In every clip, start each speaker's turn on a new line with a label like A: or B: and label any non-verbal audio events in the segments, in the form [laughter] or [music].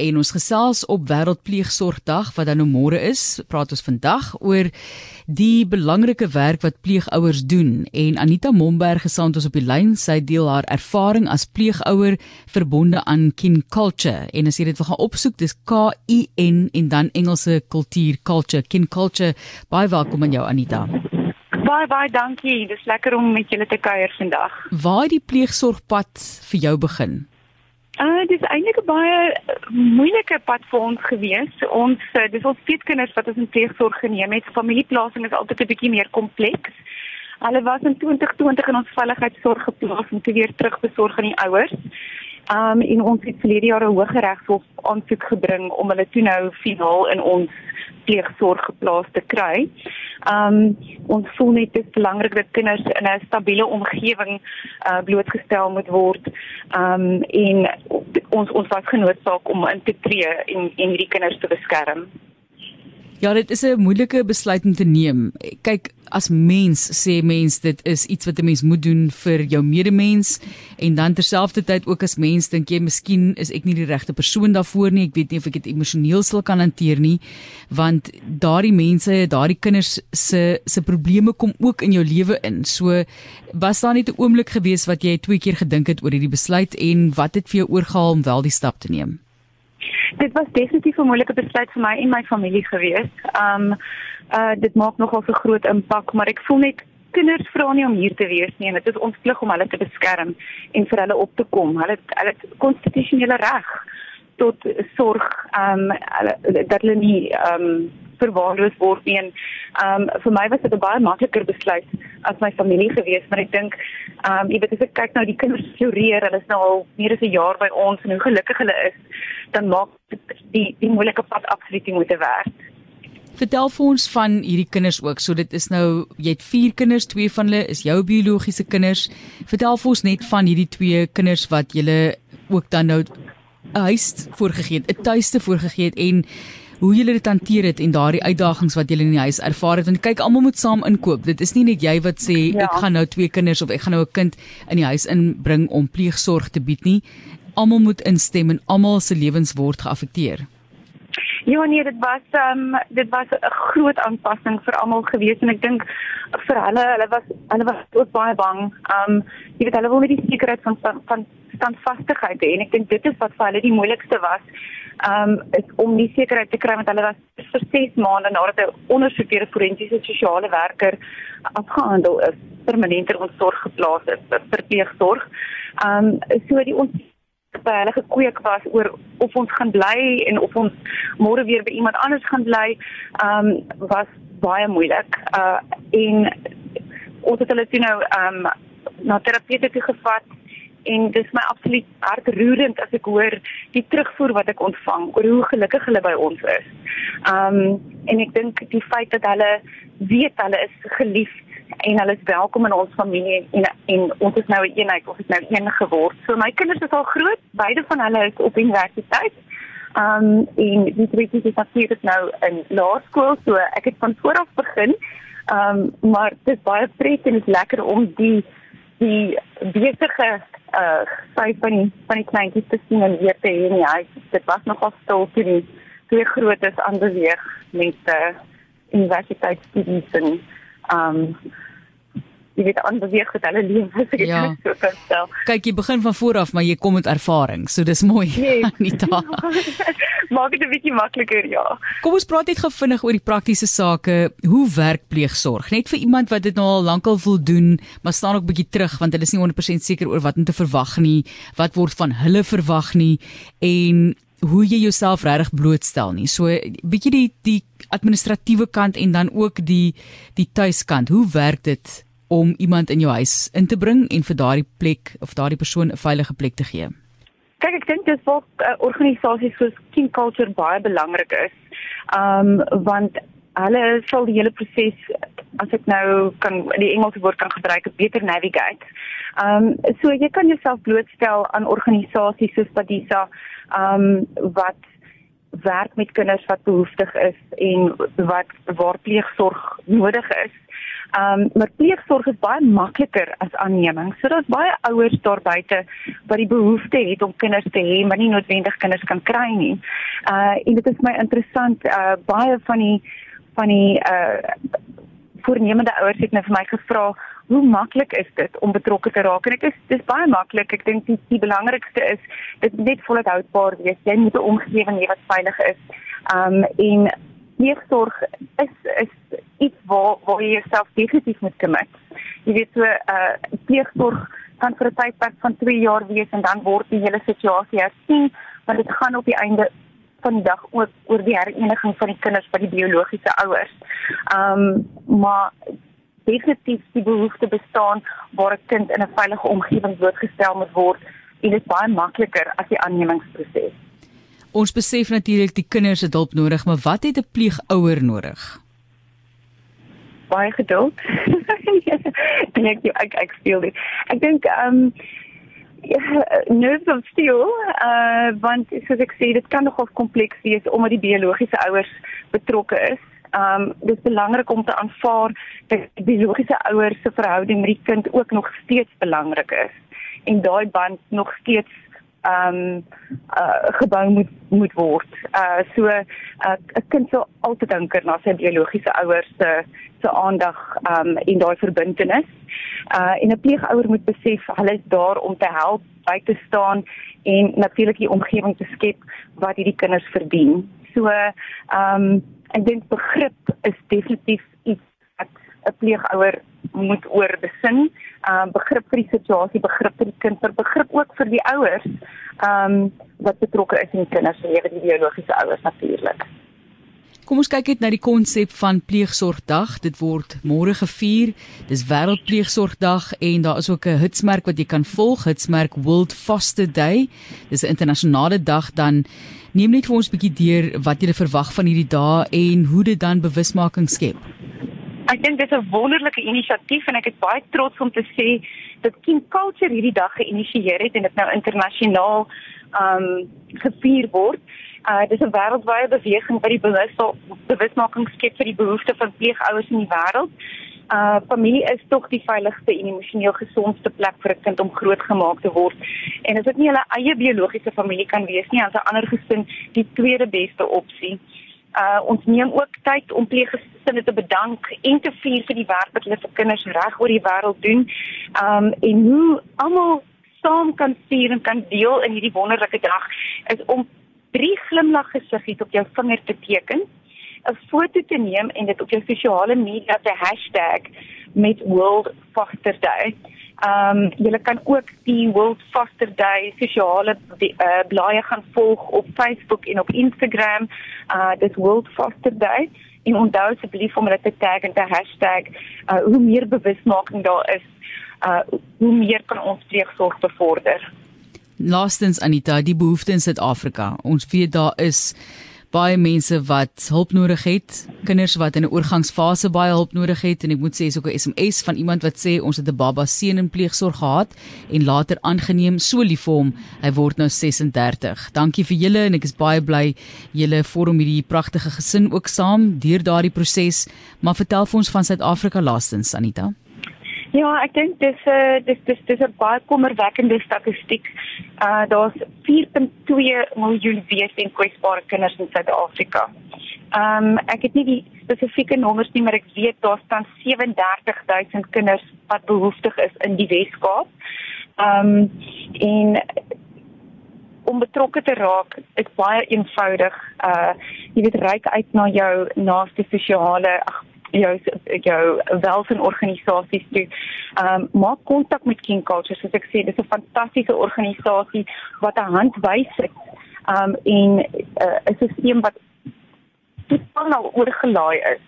A: en ons gesels op Wêreldpleegsorgdag wat dan nou môre is. Praat ons vandag oor die belangrike werk wat pleegouers doen en Anita Momberg gesond ons op die lyn. Sy deel haar ervaring as pleegouer verbonde aan Kin Culture en as jy dit wil gaan opsoek, dis K I N en dan Engelse kultuur culture Kin Culture. Baie welkom aan jou Anita.
B: Baie baie dankie. Dis lekker om met julle te kuier vandag.
A: Waar het die pleegsorgpad vir jou begin?
B: Uh dit is eintlik 'n baie moeilike pad vir ons gewees. Ons uh, dis ons peetkinders wat ons in pleegsorg geneem het. Familieplasing is altyd 'n bietjie meer kompleks. Hulle was in 2020 in ons veiligheidsorg geplaas om te weer terugbesorg aan die ouers. Um en ons het verlede jaar 'n hooggeregshof aansoek gebring om hulle toe nou finaal in ons pleegsorg geplaas te kry. Um ons voel net dit is belangrik dat kinders in 'n stabiele omgewing uh blootgestel moet word. Um en ons ons was genoodsaak om in te tree en en hierdie kinders te beskerm.
A: Ja, dit is 'n moeilike besluit om te neem. Kyk, as mens sê mens dit is iets wat 'n mens moet doen vir jou medemens en dan terselfdertyd ook as mens dink jy miskien is ek nie die regte persoon daarvoor nie. Ek weet nie of ek dit emosioneel sal kan hanteer nie, want daardie mense, daardie kinders se se probleme kom ook in jou lewe in. So was daar net 'n oomblik gewees wat jy twee keer gedink het oor hierdie besluit en wat het vir jou oorgehaal om wel die stap te neem?
B: Dit was definitief 'n moeilike besluit vir my en my familie gewees. Um uh dit maak nogal 'n groot impak, maar ek voel net kinders vra nie om hier te wees nie en dit is ons plig om hulle te beskerm en vir hulle op te kom. Hulle hulle konstitusionele reg tot sorg um hulle dat hulle nie um verwaarloos word nie. En um vir my was dit 'n baie makliker besluit as my familie gewees, maar ek dink um jy weet as ek kyk nou die kinders floreer, hulle is nou al meer as 'n jaar by ons en hoe gelukkig hulle is dan maak die die moeilike pad absoluut nie moet werk.
A: Vertel vir ons van hierdie kinders ook. So dit is nou jy het 4 kinders, twee van hulle is jou biologiese kinders. Vertel vir ons net van hierdie twee kinders wat jy ook dan nou 'n huis voorgegee het, 'n tuiste voorgegee het en hoe julle dit hanteer het en daardie uitdagings wat julle in die huis ervaar het. Want kyk, almal moet saam inkoop. Dit is nie net jy wat sê ja. ek gaan nou twee kinders of ek gaan nou 'n kind in die huis inbring om pleegsorg te bied nie almal moet instem en almal se lewens word geaffekteer.
B: Ja nee, dit was ehm um, dit was 'n groot aanpassing vir almal gewees en ek dink vir hulle, hulle was hulle was ook baie bang. Ehm um, jy weet hulle wou net die sekerheid van van standvastigheid hê en ek dink dit is wat vir hulle die moeilikste was. Ehm um, om die sekerheid te kry want hulle was vir 6 maande nadat 'n ondersoek deur 'n forensiese sosiale werker afgehandel is, permanent in ons sorg geplaas is vir verpleegsorg. Um, so die ons by hulle gekweek was oor of ons gaan bly en of ons môre weer by iemand anders gaan bly, um, was baie moeilik. Uh en ons het hulle toe nou um, na terapeute toe gevat en dit is my absoluut hartroerend as ek hoor die terugvoer wat ek ontvang oor hoe gelukkig hulle by ons is. Um, en ek dink die feit dat hulle weet hulle is geliefd en hulle is welkom in ons familie en en ons is nou 'n eenheid, ons is nou een geword. So my kinders is al groot, beide van hulle is op universiteit. Um en die tweede is natuurlik nou in laerskool, so ek het van voor af begin. Um maar dit is baie pret en dit is lekker om die die besige uh vyf van die van die kleintjies te sien en weer te hê in die huis. Dit was nogal stil toe die twee grootes aanbeweeg met uh universiteitsstudies en um jy weet aanbeweeg het hulle lewe as ek ja. dit so kan stel.
A: Kyk, jy begin van voor af, maar jy kom met ervaring, so dis mooi. [laughs]
B: Yes. [laughs] Anita. [laughs] Maak dit 'n bietjie makliker, ja.
A: Kom ons praat net gou vinnig oor die praktiese sake. Hoe werk pleegsorg? Net vir iemand wat dit nou al lankal wil doen, maar staan ook bietjie terug want hulle is nie 100% seker oor wat om te verwag nie, wat word van hulle verwag nie en hoe jy jouself regtig blootstel nie. So bietjie die die administratiewe kant en dan ook die die tuiskant. Hoe werk dit om iemand in jou huis in te bring en vir daardie plek of daardie persoon 'n veilige plek te gee?
B: Kyk, ek dink dis wat uh, organisasies soos King Culture baie belangrik is. Um want hulle sal die hele proses as ek nou kan die Engelse woord kan gebruik, beter navigate. Um so jy kan jouself blootstel aan organisasies soos Padisa um wat werk met kinders wat behoeftig is en wat waar pleegsorg nodig is. Ehm um, maar pleegsorg is baie makliker as aanneming. So daar's baie ouers daar buite wat die behoefte het om kinders te hê, maar nie noodwendig kinders kan kry nie. Uh en dit is my interessant uh baie van die van die uh voornemende ouers het net vir my gevra hoe maklik is dit om betrokke te raak en dit is dis baie maklik ek dink die, die belangrikste is dit net volhoudbaar wees jy moet 'n omgewing hê wat veilig is um en pleegsorg is waar waar jy jouself definitief moet commit jy weet so uh pleegsorg kan vir 'n tydperk van 2 jaar wees en dan word die hele situasie hersien want dit gaan op die einde van die dag ook oor die hereniging van die kinders by die biologiese ouers. Ehm um, maar definitief die behoefte bestaan waar 'n kind in 'n veilige omgewing blootgestel moet word en dit baie makliker as die aannemingsproses.
A: Ons besef natuurlik die kinders het hulp nodig, maar wat het 'n pleegouer nodig?
B: Baie geduld. [laughs] ek ek ek speel dit. Ek dink ehm um, ja, nerves of steel, uh want soos ek sê, dit kan nogal kompleks wees omdat die biologiese ouers betrokke is. Um dit is belangrik om te aanvaar dat die biologiese ouers se verhouding met die kind ook nog steeds belangrik is en daai band nog steeds um uh gebou moet moet word. Uh so 'n uh, kind sou altyd dink na sy biologiese ouers se se aandag um en daai verbintenis. Uh en 'n pleegouer moet besef hulle is daar om te help, by te staan en natuurlik die omgewing te skep wat hierdie kinders verdien. So um ek dink begrip is definitief iets wat 'n pleegouer moet oor besin. Ehm um, begrip vir die situasie, begrip vir die kind, vir begrip ook vir die ouers. Ehm um, wat betrokke is in die kinders se lewe, die biologiese ouers natuurlik.
A: Kom ons kyk net na die konsep van pleegsorgdag. Dit word môre gevier. Dis wêreldpleegsorgdag en daar is ook 'n hitsmerk wat jy kan volg, hitsmerk World Foster Day. Dis 'n internasionale dag dan neem net vir ons 'n bietjie deur wat jy verwag van hierdie dae en hoe dit dan bewusmaking skep.
B: Ek dink dit is 'n wonderlike inisiatief en ek is baie trots om te sê dat King Culture hierdie dag geïnisieer het en dit nou internasionaal um gevier word. Uh dis 'n wêreldwye beweging wat die bewusmaking skep vir die behoeftes van pleegouers in die wêreld. Uh familie is tog die veiligste en emosioneel gesondste plek vir 'n kind om grootgemaak te word. En as dit nie hulle eie biologiese familie kan wees nie, dan is 'n ander gesin die tweede beste opsie. Uh ons neem ook tyd om pleeggesinne te bedank en te vier vir die werk wat hulle vir kinders reg oor die wêreld doen. Um en hoe almal saam kan vier en kan deel in hierdie wonderlike dag is om drie glimlag gesiggies op jou vinger te teken, 'n foto te neem en dit op jou sosiale media te hashtag met World Foster Day. Ehm um, julle kan ook die World Foster Day sosiale uh, blaaie gaan volg op Facebook en op Instagram. Uh dis World Foster Day. En onthou asseblief om dit te tag en te hashtag. Uh hoe meer bewusmaking daar is, uh hoe meer kan ons pleegsorg bevorder.
A: Laastens Anita, die behoeftes in Suid-Afrika. Ons weet daar is baie mense wat hulp nodig het, kinders wat in 'n oorgangsfase baie hulp nodig het en ek moet sê is ook 'n SMS van iemand wat sê ons het 'n baba seun in pleegsorg gehad en later aangeneem so lief vir hom. Hy word nou 36. Dankie vir julle en ek is baie bly julle vorm hierdie pragtige gesin ook saam deur daardie proses. Maar vertel vir ons van Suid-Afrika laastens Anita.
B: Ja, ek dink dis 'n uh, dis dis dis 'n baie kommerwekkende statistiek. Uh daar's 4.2 miljoen wees en kwesbare kinders in Suid-Afrika. Ehm um, ek het nie die spesifieke nommers nie, maar ek weet daar staan 37000 kinders wat behoeftig is in die Wes-Kaap. Ehm um, en om betrokke te raak is baie eenvoudig. Uh jy weet reik uit na jou naaste sosiale ag jou jou welsinorganisasies toe. Ehm um, maak kontak met King Culture soos ek sê, dis 'n fantastiese organisasie wat 'n hand wys het. Ehm um, en uh, 'n stelsel wat totaal oorgelaai is.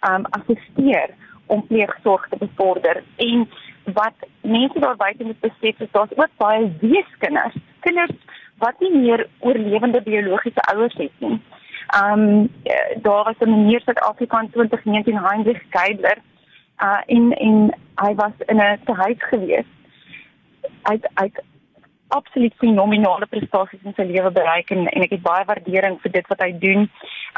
B: Ehm um, assisteer om pleegsorg te bevorder en wat mense daar buite moet besef is daar's ook baie weeskinders, kinders wat nie meer oorlewende biologiese ouers het nie. Ehm um, daar was 'n meneer Suid-Afrika in 2019 Heinrich Geidler uh in in hy was in 'n tehuis gewees. Hy hy absoluut fenominale prestasies in sy lewe bereik en en ek het baie waardering vir dit wat hy doen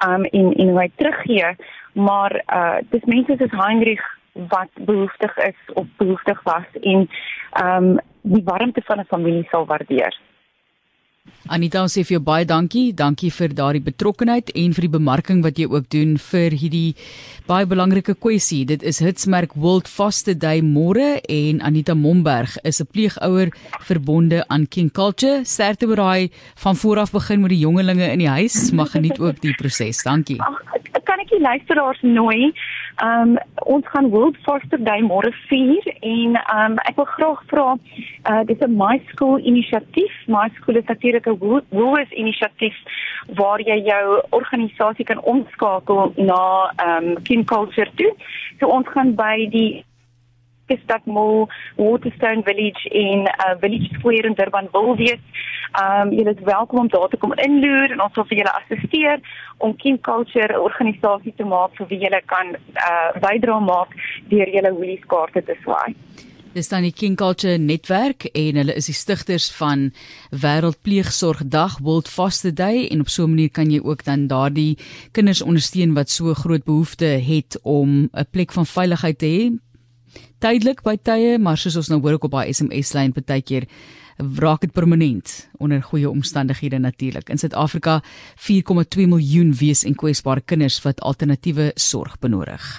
B: um en en hoe hy teruggee maar uh dis mense soos Heinrich wat behoeftig is of behoeftig was en ehm um, die warmte van 'n familie sal waardeer.
A: Anita sê vir jou baie dankie. Dankie vir daardie betrokkenheid en vir die bemarking wat jy ook doen vir hierdie baie belangrike kwessie. Dit is Hitsmerk World Foster Day môre en Anita Momberg is 'n pleegouer verbonde aan King Culture. Sterkte braai van vooraf begin met die jongelinge in die huis. Mag geniet ook die proses. Dankie.
B: Ach, kan ek die luisteraars nooi um, ons gaan World Foster Day môre vier en ehm um, ek wil graag vra uh dis 'n My School inisiatief. My School is natuurlik 'n WOOS inisiatief waar jy jou organisasie kan omskakel na ehm um, kin culture toe. So ons gaan by die Stad Mall, Waterstone Village in uh, Village Square in Durban wil wees. Um, julle is welkom om daar te kom inloer en ons sal vir julle assisteer om King Culture 'n organisasie te maak vir wie julle kan uh bydra maak deur julle Woolies kaarte te swaai.
A: Dis dan die King Culture netwerk en hulle is die stigters van Wêreldpleegsorgdag World Foster Day en op so 'n manier kan jy ook dan daardie kinders ondersteun wat so groot behoefte het om 'n plek van veiligheid te hê. Tydelik by tye, maar soos ons nou hoor op daai SMS lyn partykeer raak dit permanent onder goeie omstandighede natuurlik. In Suid-Afrika 4,2 miljoen wees en kwesbare kinders wat alternatiewe sorg benodig.